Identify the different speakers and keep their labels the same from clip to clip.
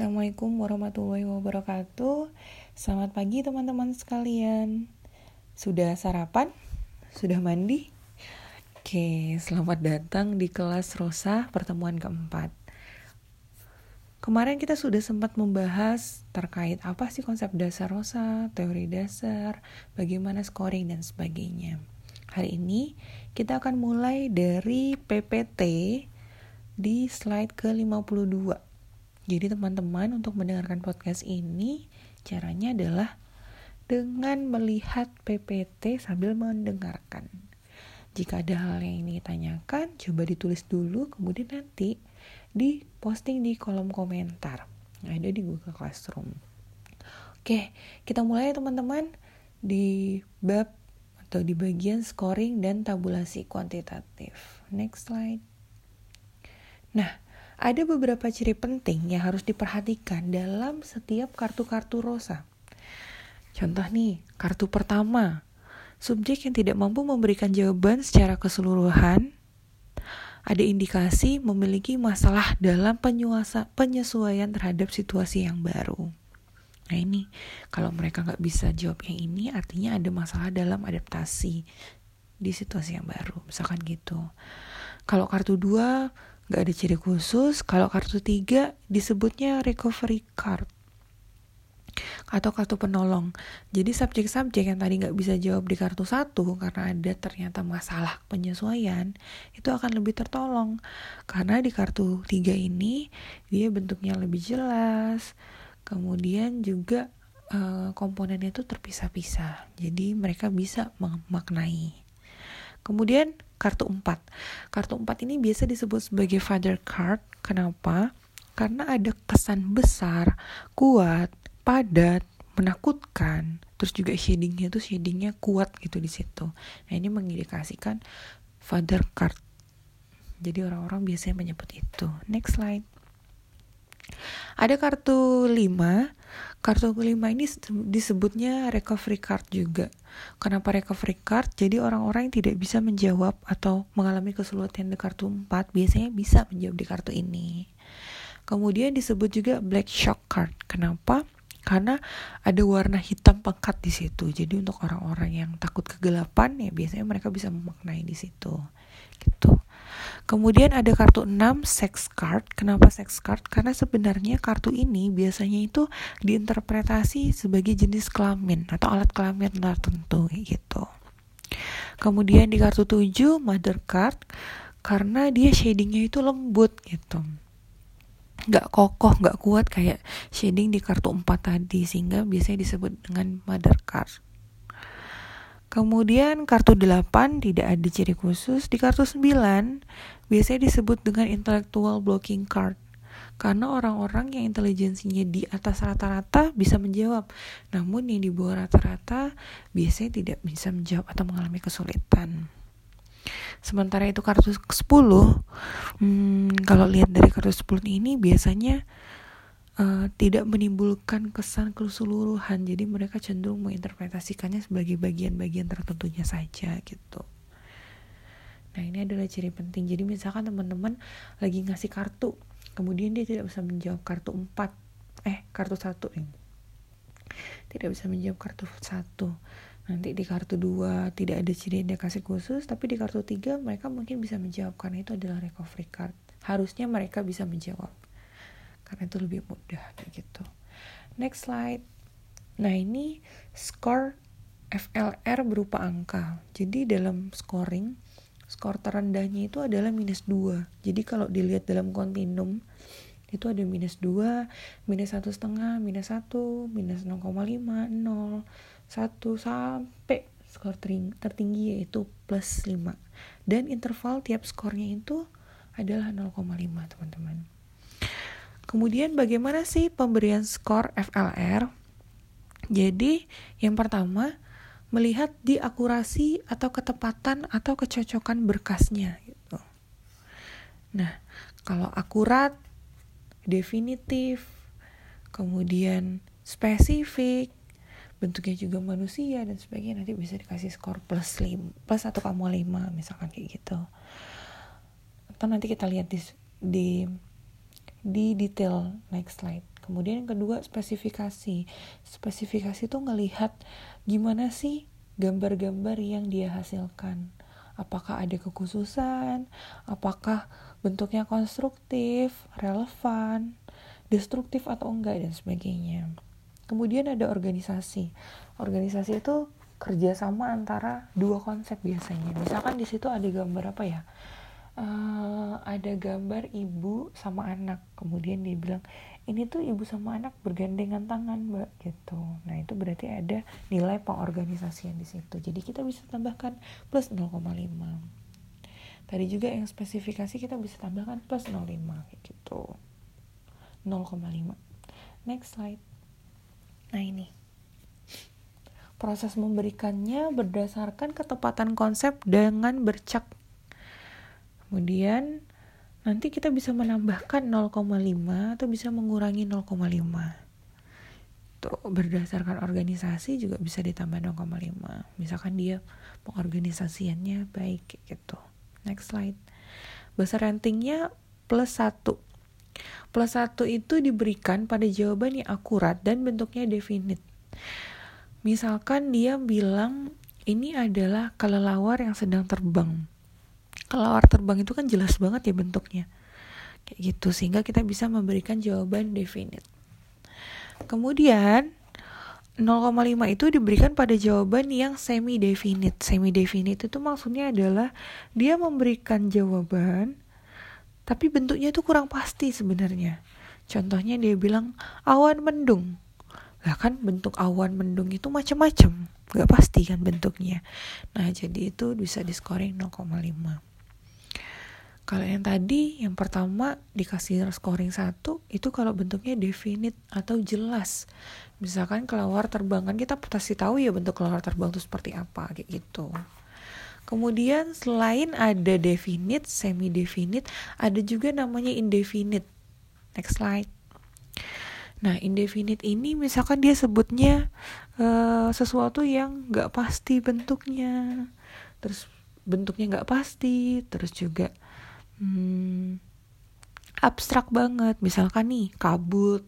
Speaker 1: Assalamualaikum warahmatullahi wabarakatuh. Selamat pagi teman-teman sekalian. Sudah sarapan? Sudah mandi? Oke, selamat datang di kelas Rosa pertemuan keempat. Kemarin kita sudah sempat membahas terkait apa sih konsep dasar Rosa, teori dasar, bagaimana scoring dan sebagainya. Hari ini kita akan mulai dari PPT di slide ke-52 jadi teman-teman untuk mendengarkan podcast ini caranya adalah dengan melihat PPT sambil mendengarkan. Jika ada hal yang ingin ditanyakan, coba ditulis dulu, kemudian nanti di posting di kolom komentar ada di Google Classroom. Oke, kita mulai ya teman-teman di bab atau di bagian scoring dan tabulasi kuantitatif. Next slide. Nah, ada beberapa ciri penting yang harus diperhatikan dalam setiap kartu-kartu rosa. Contoh nih, kartu pertama, subjek yang tidak mampu memberikan jawaban secara keseluruhan ada indikasi memiliki masalah dalam penyuasa, penyesuaian terhadap situasi yang baru. Nah ini, kalau mereka nggak bisa jawab yang ini, artinya ada masalah dalam adaptasi di situasi yang baru, misalkan gitu. Kalau kartu dua Gak ada ciri khusus. Kalau kartu tiga disebutnya recovery card atau kartu penolong. Jadi subjek-subjek yang tadi nggak bisa jawab di kartu satu karena ada ternyata masalah penyesuaian itu akan lebih tertolong karena di kartu tiga ini dia bentuknya lebih jelas, kemudian juga uh, komponennya itu terpisah-pisah. Jadi mereka bisa memaknai. Kemudian kartu 4. Kartu 4 ini biasa disebut sebagai father card. Kenapa? Karena ada kesan besar, kuat, padat, menakutkan. Terus juga shadingnya itu shadingnya kuat gitu di situ. Nah ini mengindikasikan father card. Jadi orang-orang biasanya menyebut itu. Next slide. Ada kartu 5. Kartu kelima ini disebutnya recovery card juga. Kenapa recovery card? Jadi orang-orang yang tidak bisa menjawab atau mengalami kesulitan di kartu 4 biasanya bisa menjawab di kartu ini. Kemudian disebut juga black shock card. Kenapa? Karena ada warna hitam pekat di situ. Jadi untuk orang-orang yang takut kegelapan ya biasanya mereka bisa memaknai di situ. Gitu. Kemudian ada kartu 6 sex card. Kenapa sex card? Karena sebenarnya kartu ini biasanya itu diinterpretasi sebagai jenis kelamin atau alat kelamin tertentu gitu. Kemudian di kartu 7 mother card karena dia shadingnya itu lembut gitu nggak kokoh nggak kuat kayak shading di kartu 4 tadi sehingga biasanya disebut dengan mother card Kemudian kartu 8 tidak ada ciri khusus. Di kartu 9 biasanya disebut dengan intellectual blocking card. Karena orang-orang yang intelijensinya di atas rata-rata bisa menjawab. Namun yang di bawah rata-rata biasanya tidak bisa menjawab atau mengalami kesulitan. Sementara itu kartu 10, hmm, kalau lihat dari kartu 10 ini biasanya uh, tidak menimbulkan kesan keseluruhan. Jadi mereka cenderung menginterpretasikannya sebagai bagian-bagian tertentunya saja gitu. Nah ini adalah ciri penting. Jadi misalkan teman-teman lagi ngasih kartu kemudian dia tidak bisa menjawab kartu 4 eh kartu satu nih. Tidak bisa menjawab kartu satu. Nanti di kartu 2 tidak ada ciri indikasi khusus tapi di kartu 3 mereka mungkin bisa menjawab karena itu adalah recovery card. Harusnya mereka bisa menjawab karena itu lebih mudah kayak gitu. Next slide. Nah ini score FLR berupa angka. Jadi dalam scoring skor terendahnya itu adalah minus 2 jadi kalau dilihat dalam kontinum itu ada minus 2, minus satu setengah, minus 1, minus 0,5, 0, 1 sampai skor tertinggi yaitu plus 5 dan interval tiap skornya itu adalah 0,5 teman-teman Kemudian bagaimana sih pemberian skor FLR? Jadi, yang pertama, melihat di akurasi atau ketepatan atau kecocokan berkasnya gitu. Nah, kalau akurat, definitif, kemudian spesifik, bentuknya juga manusia dan sebagainya nanti bisa dikasih skor plus 5 plus atau kamu 5 misalkan kayak gitu atau nanti kita lihat di, di di detail next slide. Kemudian yang kedua spesifikasi. Spesifikasi itu ngelihat gimana sih gambar-gambar yang dia hasilkan. Apakah ada kekhususan? Apakah bentuknya konstruktif relevan destruktif atau enggak dan sebagainya. Kemudian ada organisasi. Organisasi itu kerjasama antara dua konsep biasanya. Misalkan di situ ada gambar apa ya uh, ada gambar ibu sama anak. Kemudian dia bilang ini tuh ibu sama anak bergandengan tangan mbak gitu. Nah itu berarti ada nilai pengorganisasian di situ. Jadi kita bisa tambahkan plus 0,5 tadi juga yang spesifikasi kita bisa tambahkan plus 0,5 kayak gitu. 0,5 next slide. Nah ini. Proses memberikannya berdasarkan ketepatan konsep dengan bercak Kemudian nanti kita bisa menambahkan 0,5 atau bisa mengurangi 0,5. Tuh, berdasarkan organisasi juga bisa ditambah 0,5. Misalkan dia pengorganisasiannya baik gitu. Next slide. Bahasa ratingnya plus 1. Plus 1 itu diberikan pada jawaban yang akurat dan bentuknya definite. Misalkan dia bilang ini adalah kelelawar yang sedang terbang kelawar terbang itu kan jelas banget ya bentuknya. Kayak gitu sehingga kita bisa memberikan jawaban definite. Kemudian 0,5 itu diberikan pada jawaban yang semi definite semi definite itu maksudnya adalah dia memberikan jawaban tapi bentuknya itu kurang pasti sebenarnya. Contohnya dia bilang awan mendung. Lah kan bentuk awan mendung itu macam-macam. Gak pasti kan bentuknya. Nah jadi itu bisa di scoring 0,5 kalau yang tadi, yang pertama dikasih scoring satu itu kalau bentuknya definite atau jelas. Misalkan kelawar terbang kan kita pasti tahu ya bentuk kelawar terbang itu seperti apa kayak gitu. Kemudian selain ada definite, semi definite, ada juga namanya indefinite. Next slide. Nah, indefinite ini misalkan dia sebutnya uh, sesuatu yang nggak pasti bentuknya, terus bentuknya nggak pasti, terus juga hmm, abstrak banget. Misalkan nih kabut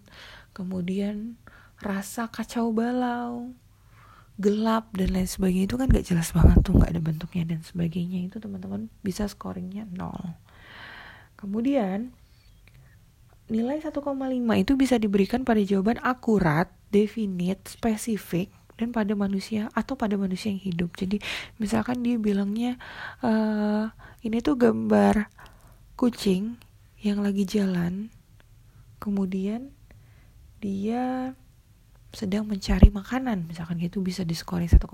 Speaker 1: kemudian rasa kacau balau gelap dan lain sebagainya. Itu kan gak jelas banget tuh gak ada bentuknya dan sebagainya. Itu teman-teman bisa scoringnya nol. Kemudian nilai 1,5 itu bisa diberikan pada jawaban akurat, definite, spesifik dan pada manusia atau pada manusia yang hidup. Jadi misalkan dia bilangnya uh, ini tuh gambar kucing yang lagi jalan kemudian dia sedang mencari makanan. Misalkan gitu bisa diskoring 1,5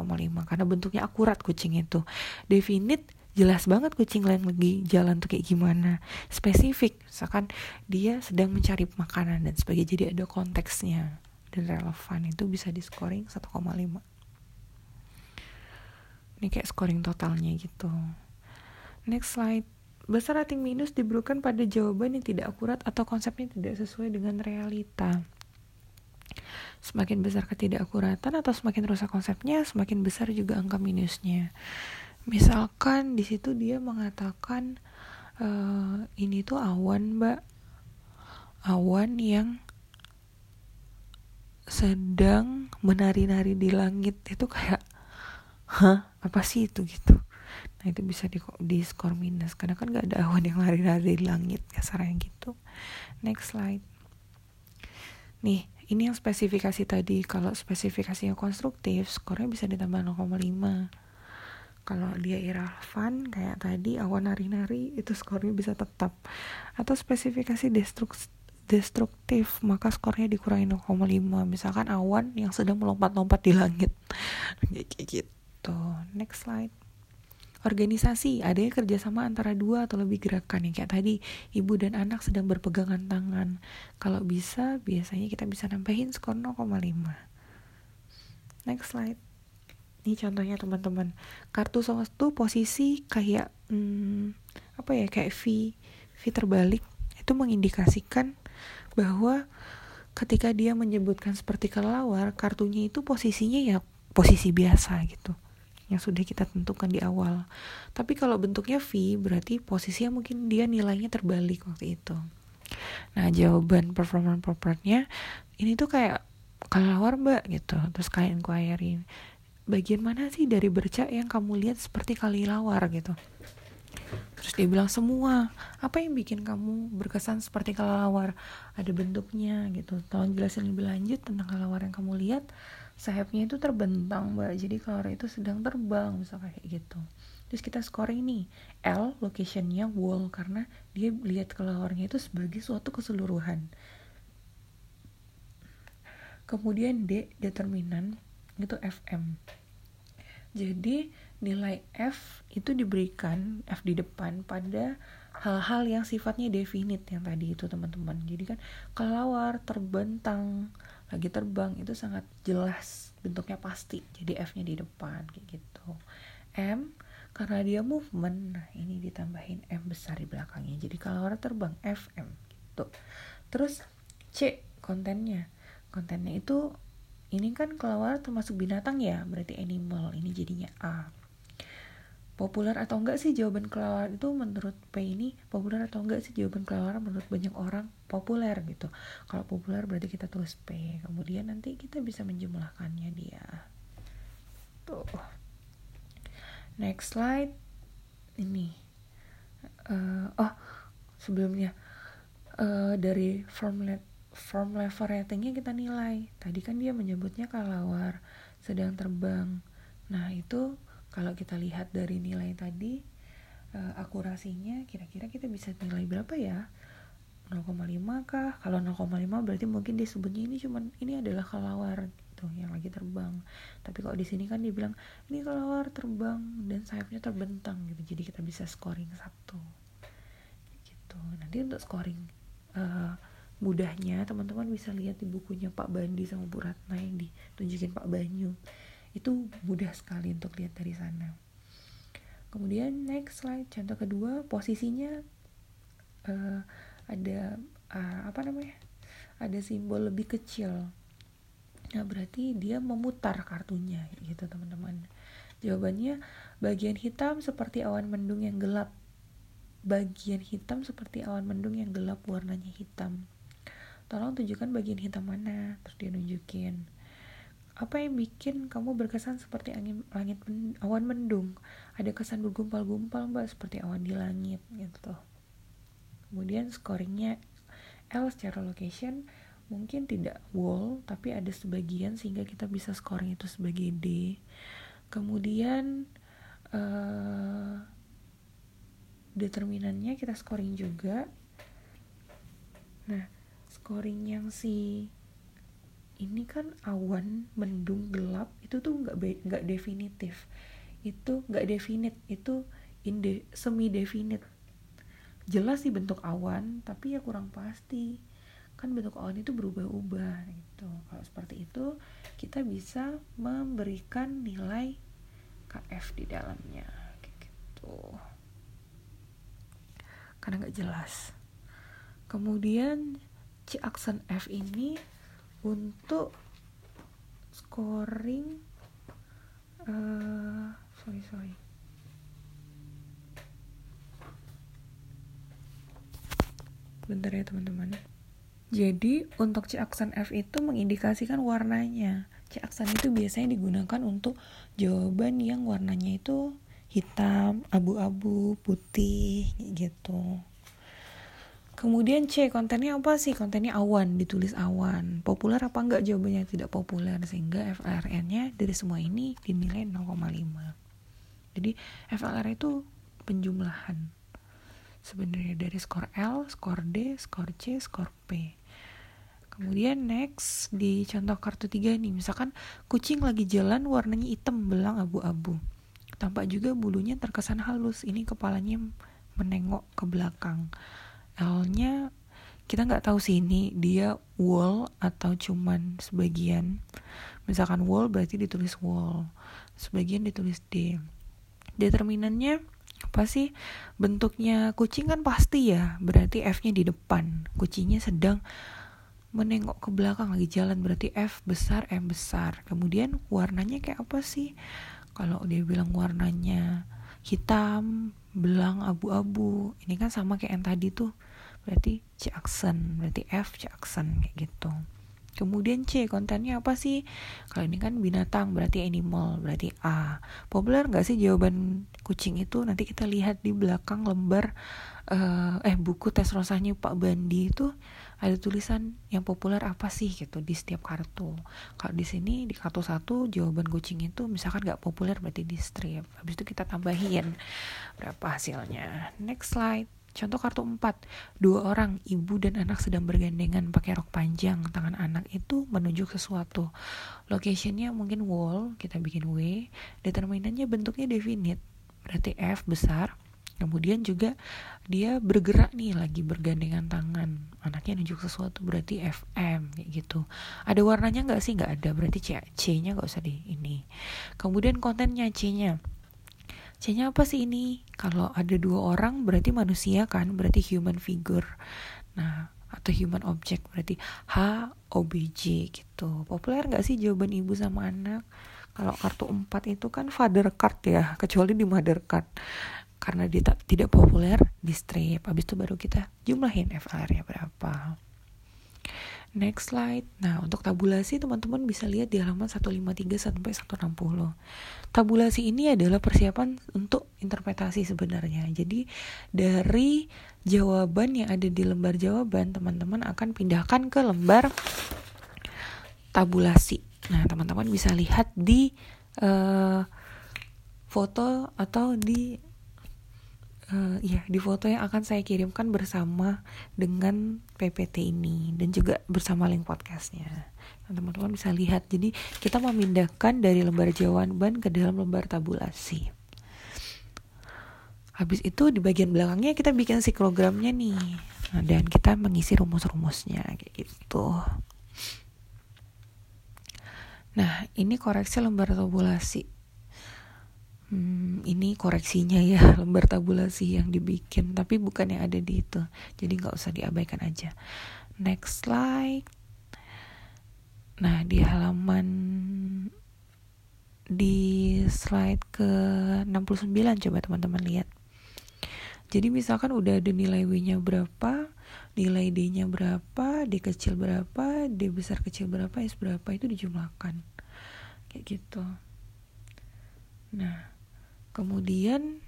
Speaker 1: karena bentuknya akurat kucing itu. Definite jelas banget kucing lain lagi jalan tuh kayak gimana. Spesifik misalkan dia sedang mencari makanan dan sebagainya jadi ada konteksnya. Dan relevan itu bisa diskoring 1,5 ini kayak scoring totalnya gitu. Next slide Besar rating minus diberikan pada jawaban yang tidak akurat atau konsepnya tidak sesuai dengan realita. Semakin besar ketidakakuratan atau semakin rusak konsepnya, semakin besar juga angka minusnya. Misalkan di situ dia mengatakan e, ini tuh awan, Mbak. Awan yang sedang menari-nari di langit itu kayak hah apa sih itu gitu nah itu bisa di, di skor minus. Karena kan gak ada awan yang lari-lari di langit kasarnya gitu. Next slide. Nih ini yang spesifikasi tadi. Kalau spesifikasinya konstruktif skornya bisa ditambah 0,5 kalau dia irrelevant kayak tadi awan nari-nari itu skornya bisa tetap. Atau spesifikasi destruktif destruktif maka skornya dikurangi 0,5 misalkan awan yang sedang melompat-lompat di langit. Kayak gitu. Next slide organisasi. Adanya kerjasama antara dua atau lebih gerakan. Yang kayak tadi ibu dan anak sedang berpegangan tangan. Kalau bisa biasanya kita bisa nambahin skor 0,5 next slide. Ini contohnya teman-teman. Kartu satu posisi kayak hmm, apa ya kayak V V terbalik. Itu mengindikasikan bahwa ketika dia menyebutkan seperti kelelawar kartunya itu posisinya ya posisi biasa gitu yang sudah kita tentukan di awal. Tapi kalau bentuknya V berarti posisinya mungkin dia nilainya terbalik waktu itu. nah jawaban performance propernya ini tuh kayak kelelawar mbak gitu. Terus kalian inquiry bagian mana sih dari bercak yang kamu lihat seperti kelelawar gitu. Terus dia bilang semua. Apa yang bikin kamu berkesan seperti kelelawar? Ada bentuknya gitu. Tolong jelasin lebih lanjut tentang kelelawar yang kamu lihat sayapnya itu terbentang mbak. Jadi kelelawar itu sedang terbang misalnya kayak gitu. Terus kita scoring nih L locationnya wall karena dia lihat kelawarnya itu sebagai suatu keseluruhan. Kemudian D determinan itu FM. Jadi nilai F itu diberikan F di depan pada hal-hal yang sifatnya definite yang tadi itu teman-teman. Jadi kan kelawar terbentang lagi terbang itu sangat jelas bentuknya pasti. Jadi F nya di depan kayak gitu. M karena dia movement nah ini ditambahin M besar di belakangnya. Jadi kelawar terbang FM gitu. Terus C kontennya. Kontennya itu ini kan kelawar termasuk binatang ya berarti animal. Ini jadinya A populer atau enggak sih jawaban kelawar itu menurut P ini populer atau enggak sih jawaban kelawar menurut banyak orang populer gitu. Kalau populer berarti kita tulis P kemudian nanti kita bisa menjumlahkannya dia. Tuh. Next slide. Ini. Uh, oh sebelumnya. Uh, dari formula form level ratingnya kita nilai. Tadi kan dia menyebutnya kalawar sedang terbang. Nah itu kalau kita lihat dari nilai tadi uh, akurasinya kira-kira kita bisa nilai berapa ya? 0,5 kah? Kalau 0,5 berarti mungkin disebutnya ini cuman ini adalah kalawar gitu yang lagi terbang. Tapi kalau di sini kan dibilang ini kalawar terbang dan sayapnya terbentang gitu. Jadi kita bisa scoring satu. Gitu. Nanti untuk scoring uh, mudahnya teman-teman bisa lihat di bukunya Pak Bandi sama Bu Ratna yang ditunjukin Pak Banyu itu mudah sekali untuk lihat dari sana. Kemudian next slide contoh kedua posisinya uh, ada uh, apa namanya ada simbol lebih kecil. Nah berarti dia memutar kartunya gitu teman-teman. Jawabannya bagian hitam seperti awan mendung yang gelap. Bagian hitam seperti awan mendung yang gelap warnanya hitam. Tolong tunjukkan bagian hitam mana terus dia nunjukin apa yang bikin kamu berkesan seperti angin langit men, awan mendung? Ada kesan bergumpal-gumpal mbak seperti awan di langit gitu? Kemudian scoringnya L secara location mungkin tidak wall tapi ada sebagian sehingga kita bisa scoring itu sebagai D. Kemudian uh, determinannya kita scoring juga. Nah scoring yang si ini kan awan mendung gelap itu tuh nggak nggak definitif. Itu nggak definit itu inde semi definit jelas sih bentuk awan tapi ya kurang pasti. Kan bentuk awan itu berubah-ubah gitu. Kalau seperti itu kita bisa memberikan nilai KF di dalamnya kayak gitu. Karena nggak jelas. Kemudian C aksen F ini untuk scoring uh, sorry sorry. Bentar ya teman-teman. Jadi untuk C aksen F itu mengindikasikan warnanya. C aksen itu biasanya digunakan untuk jawaban yang warnanya itu hitam, abu-abu, putih gitu Kemudian C, kontennya apa sih? Kontennya awan, ditulis awan. Populer apa enggak? Jawabannya tidak populer. Sehingga FLRN-nya dari semua ini dinilai 0,5. Jadi FLR itu penjumlahan. Sebenarnya dari skor L, skor D, skor C, skor P. Kemudian next di contoh kartu 3 nih, misalkan kucing lagi jalan warnanya hitam belang abu-abu. Tampak juga bulunya terkesan halus. Ini kepalanya menengok ke belakang L-nya kita nggak tahu sih ini dia wall atau cuman sebagian. Misalkan wall berarti ditulis wall sebagian ditulis D. Determinannya apa sih? Bentuknya kucing kan pasti ya berarti F-nya di depan. Kucingnya sedang menengok ke belakang lagi jalan berarti F besar M besar. Kemudian warnanya kayak apa sih? Kalau dia bilang warnanya hitam belang abu-abu. Ini kan sama kayak yang tadi tuh berarti C aksen berarti F C aksen kayak gitu Kemudian C, kontennya apa sih? Kalau ini kan binatang, berarti animal, berarti A. Populer nggak sih jawaban kucing itu? Nanti kita lihat di belakang lembar uh, eh buku tes rosanya Pak Bandi itu ada tulisan yang populer apa sih gitu di setiap kartu. Kalau di sini di kartu satu jawaban kucing itu misalkan nggak populer berarti di strip. Habis itu kita tambahin berapa hasilnya. Next slide. Contoh kartu 4, dua orang, ibu dan anak sedang bergandengan pakai rok panjang. Tangan anak itu menunjuk sesuatu. Locationnya mungkin wall, kita bikin W. Determinannya bentuknya definite, berarti F besar. Kemudian juga dia bergerak nih lagi bergandengan tangan. Anaknya nunjuk sesuatu berarti FM kayak gitu. Ada warnanya nggak sih? Nggak ada. Berarti C, C-nya nggak usah di ini. Kemudian kontennya C-nya C-nya apa sih ini? Kalau ada dua orang berarti manusia kan, berarti human figure. Nah, atau human object berarti H OBJ gitu. Populer nggak sih jawaban ibu sama anak? Kalau kartu 4 itu kan father card ya, kecuali di mother card. Karena dia tidak populer di strip. Habis itu baru kita jumlahin FLR-nya berapa. Next slide. Nah, untuk tabulasi teman-teman bisa lihat di halaman 153 sampai 160. Tabulasi ini adalah persiapan untuk interpretasi sebenarnya. Jadi, dari jawaban yang ada di lembar jawaban, teman-teman akan pindahkan ke lembar tabulasi. Nah, teman-teman bisa lihat di uh, foto atau di uh, ya di foto yang akan saya kirimkan bersama dengan PPT ini dan juga bersama link podcastnya. Teman-teman bisa lihat. Jadi kita memindahkan dari lembar jawaban ke dalam lembar tabulasi. Habis itu di bagian belakangnya kita bikin siklogramnya nih. Nah, dan kita mengisi rumus-rumusnya kayak gitu. Nah ini koreksi lembar tabulasi hmm, ini koreksinya ya lembar tabulasi yang dibikin tapi bukan yang ada di itu jadi nggak usah diabaikan aja next slide nah di halaman di slide ke 69 coba teman-teman lihat jadi misalkan udah ada nilai W-nya berapa, nilai D-nya berapa, D kecil berapa, D besar kecil berapa, S berapa itu dijumlahkan. Kayak gitu. Nah, kemudian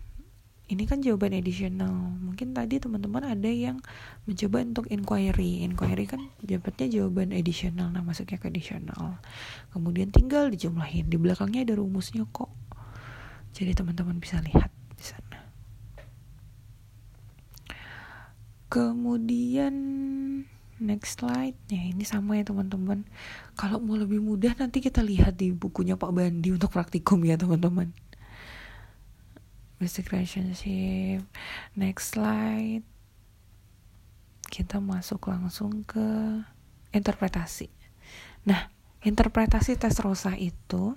Speaker 1: ini kan jawaban additional. Mungkin tadi teman-teman ada yang mencoba untuk inquiry. Inquiry kan dapatnya jawaban additional nah masuknya ke additional. Kemudian tinggal dijumlahin. Di belakangnya ada rumusnya kok. Jadi teman-teman bisa lihat di sana. Kemudian next slide ya ini sama ya teman-teman. Kalau mau lebih mudah nanti kita lihat di bukunya Pak Bandi untuk praktikum ya teman-teman basic relationship next slide. Kita masuk langsung ke interpretasi. Nah interpretasi tes rosa itu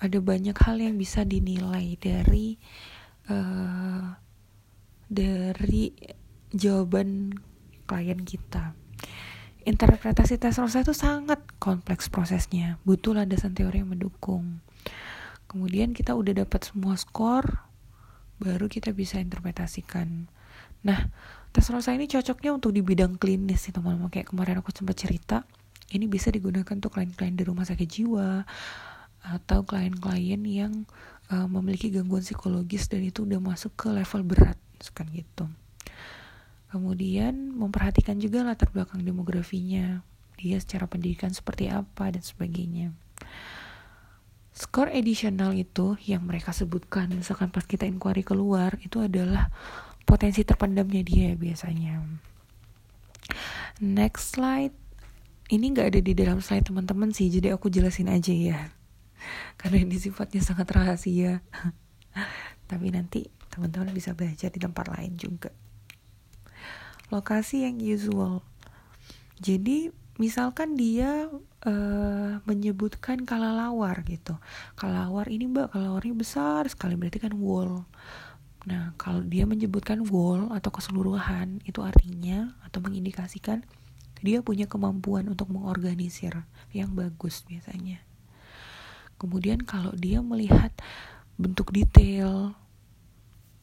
Speaker 1: ada banyak hal yang bisa dinilai dari uh, dari jawaban klien kita. Interpretasi tes rosa itu sangat kompleks prosesnya. Butuh landasan teori yang mendukung kemudian kita udah dapat semua skor baru kita bisa interpretasikan. Nah tes rosa ini cocoknya untuk di bidang klinis sih teman-teman. Kayak kemarin aku sempat cerita ini bisa digunakan untuk klien-klien di rumah sakit jiwa atau klien-klien yang uh, memiliki gangguan psikologis dan itu udah masuk ke level berat kan gitu. Kemudian memperhatikan juga latar belakang demografinya dia secara pendidikan seperti apa dan sebagainya skor additional itu yang mereka sebutkan misalkan pas kita inquiry keluar itu adalah potensi terpendamnya dia biasanya. Next slide. Ini nggak ada di dalam slide teman-teman sih. Jadi aku jelasin aja ya. Karena ini sifatnya sangat rahasia. Tapi nanti teman-teman bisa belajar di tempat lain juga. Lokasi yang usual. Jadi misalkan dia uh, menyebutkan kalalawar gitu. Kalalawar ini mbak kalalawarnya besar sekali berarti kan wall. Nah kalau dia menyebutkan wall atau keseluruhan itu artinya atau mengindikasikan dia punya kemampuan untuk mengorganisir yang bagus biasanya. Kemudian kalau dia melihat bentuk detail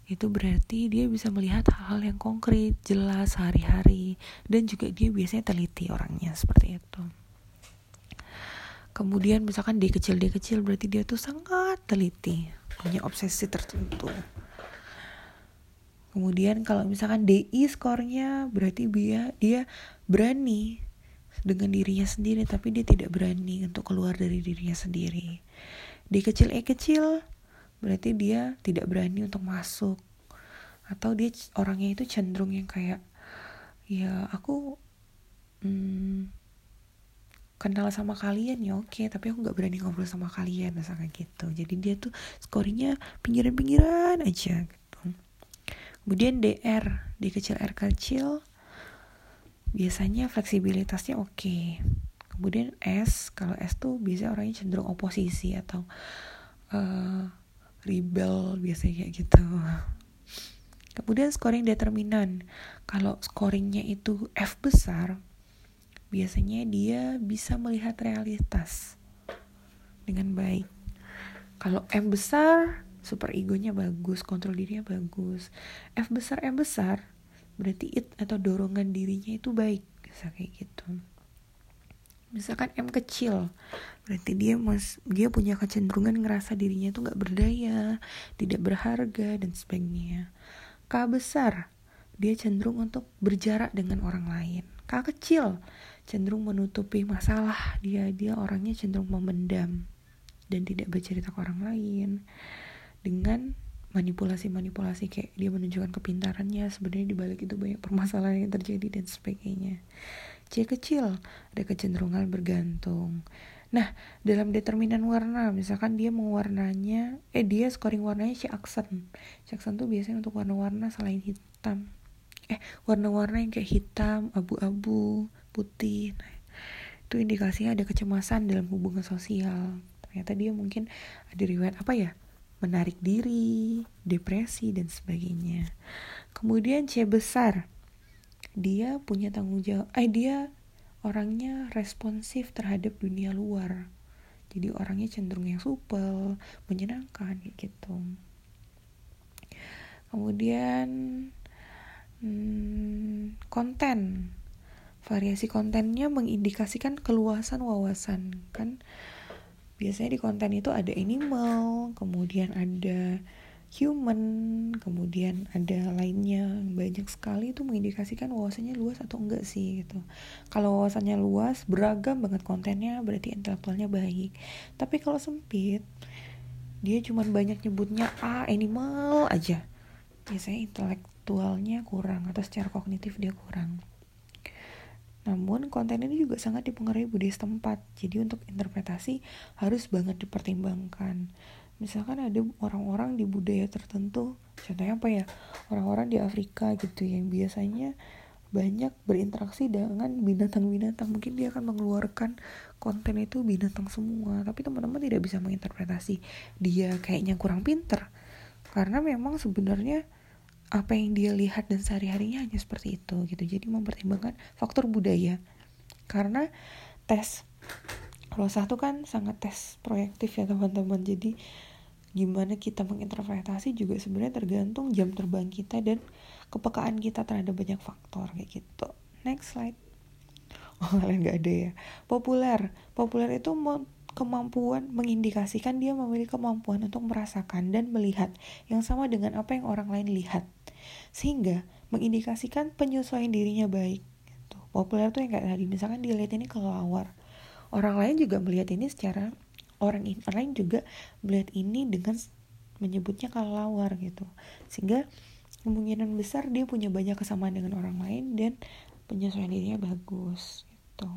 Speaker 1: itu berarti dia bisa melihat hal-hal yang konkret, jelas hari-hari, dan juga dia biasanya teliti orangnya seperti itu. Kemudian misalkan dia kecil dia kecil berarti dia tuh sangat teliti, punya obsesi tertentu. Kemudian kalau misalkan DI skornya berarti dia dia berani dengan dirinya sendiri tapi dia tidak berani untuk keluar dari dirinya sendiri. D kecil E kecil berarti dia tidak berani untuk masuk atau dia orangnya itu cenderung yang kayak ya aku hmm, kenal sama kalian ya oke tapi aku nggak berani ngobrol sama kalian misalnya gitu jadi dia tuh skornya pinggiran-pinggiran aja Kemudian DR, D kecil R kecil, biasanya fleksibilitasnya oke. Okay. Kemudian S, kalau S tuh biasanya orangnya cenderung oposisi atau uh, rebel biasanya gitu. Kemudian scoring determinan. Kalau scoringnya itu F besar, biasanya dia bisa melihat realitas dengan baik. Kalau M besar, super egonya bagus kontrol dirinya bagus F besar M besar berarti it atau dorongan dirinya itu baik bisa kayak gitu misalkan M kecil. Berarti dia mas dia punya kecenderungan ngerasa dirinya itu nggak berdaya tidak berharga dan sebagainya. K besar dia cenderung untuk berjarak dengan orang lain. K kecil cenderung menutupi masalah dia. Dia orangnya cenderung memendam dan tidak bercerita ke orang lain. Dengan manipulasi-manipulasi kayak dia menunjukkan kepintarannya sebenarnya di balik itu banyak permasalahan yang terjadi dan sebagainya. C kecil ada kecenderungan bergantung. Nah, dalam determinan warna, misalkan dia mau warnanya, eh dia scoring warnanya C aksen. C aksen tuh biasanya untuk warna-warna selain hitam. Eh, warna-warna yang kayak hitam, abu-abu, putih. Nah, itu indikasinya ada kecemasan dalam hubungan sosial. Ternyata dia mungkin ada riwayat apa ya? menarik diri, depresi, dan sebagainya. Kemudian C besar, dia punya tanggung jawab, eh dia orangnya responsif terhadap dunia luar. Jadi orangnya cenderung yang supel, menyenangkan gitu. Kemudian hmm, konten, variasi kontennya mengindikasikan keluasan wawasan kan biasanya di konten itu ada animal kemudian ada human kemudian ada lainnya banyak sekali itu mengindikasikan wawasannya luas atau enggak sih gitu kalau wawasannya luas beragam banget kontennya berarti intelektualnya baik tapi kalau sempit dia cuma banyak nyebutnya a animal aja biasanya intelektualnya kurang atau secara kognitif dia kurang namun konten ini juga sangat dipengaruhi budaya setempat. Jadi untuk interpretasi harus banget dipertimbangkan. Misalkan ada orang-orang di budaya tertentu, contohnya apa ya? Orang-orang di Afrika gitu yang biasanya banyak berinteraksi dengan binatang-binatang. Mungkin dia akan mengeluarkan konten itu binatang semua tapi teman-teman tidak bisa menginterpretasi dia kayaknya kurang pinter. Karena memang sebenarnya apa yang dia lihat dan sehari-harinya hanya seperti itu gitu. Jadi mempertimbangkan faktor budaya. Karena tes kalau satu kan sangat tes proyektif ya teman-teman. Jadi gimana kita menginterpretasi juga sebenarnya tergantung jam terbang kita dan kepekaan kita terhadap banyak faktor kayak gitu. Next slide. Oh kalian nggak ada ya? Populer. Populer itu kemampuan mengindikasikan dia memiliki kemampuan untuk merasakan dan melihat yang sama dengan apa yang orang lain lihat. Sehingga mengindikasikan penyesuaian dirinya baik gitu. populer tuh yang kayak tadi misalkan dia lihat ini kelawar orang lain juga melihat ini secara orang in, lain juga melihat ini dengan menyebutnya kelawar gitu. Sehingga kemungkinan besar dia punya banyak kesamaan dengan orang lain dan penyesuaian dirinya bagus gitu.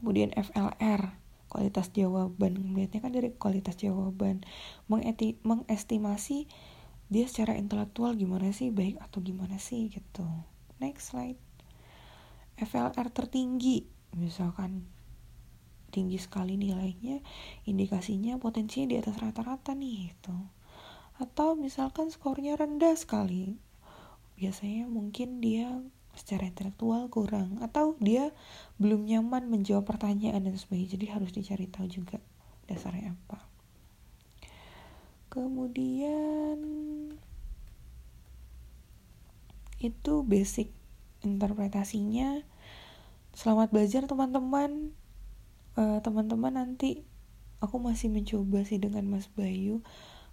Speaker 1: Kemudian FLR kualitas jawaban. Melihatnya kan dari kualitas jawaban. Mengeti mengestimasi dia secara intelektual gimana sih baik atau gimana sih gitu. Next slide. FLR tertinggi misalkan tinggi sekali nilainya indikasinya potensinya di atas rata-rata nih gitu. Atau misalkan skornya rendah sekali biasanya mungkin dia secara intelektual kurang atau dia belum nyaman menjawab pertanyaan dan sebagainya jadi harus dicari tahu juga dasarnya apa. Kemudian itu basic interpretasinya selamat belajar teman-teman. Uh, teman-teman nanti aku masih mencoba sih dengan Mas Bayu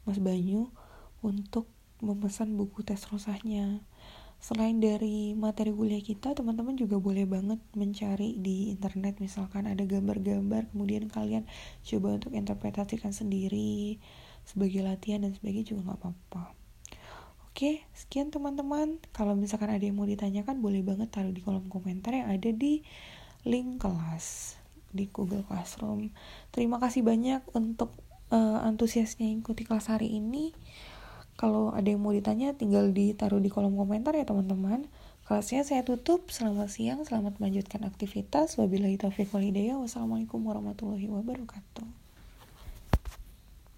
Speaker 1: Mas Banyu untuk memesan buku tes rosahnya. Selain dari materi kuliah kita teman-teman juga boleh banget mencari di internet. Misalkan ada gambar-gambar kemudian kalian coba untuk interpretasikan sendiri sebagai latihan dan sebagainya juga nggak apa-apa oke sekian teman-teman kalau misalkan ada yang mau ditanyakan boleh banget taruh di kolom komentar yang ada di link kelas di Google Classroom terima kasih banyak untuk uh, antusiasnya ikuti kelas hari ini kalau ada yang mau ditanya, tinggal ditaruh di kolom komentar ya teman-teman. Kelasnya saya tutup. Selamat siang, selamat melanjutkan aktivitas. Wabillahi taufiq walhidayah. Wassalamualaikum warahmatullahi wabarakatuh.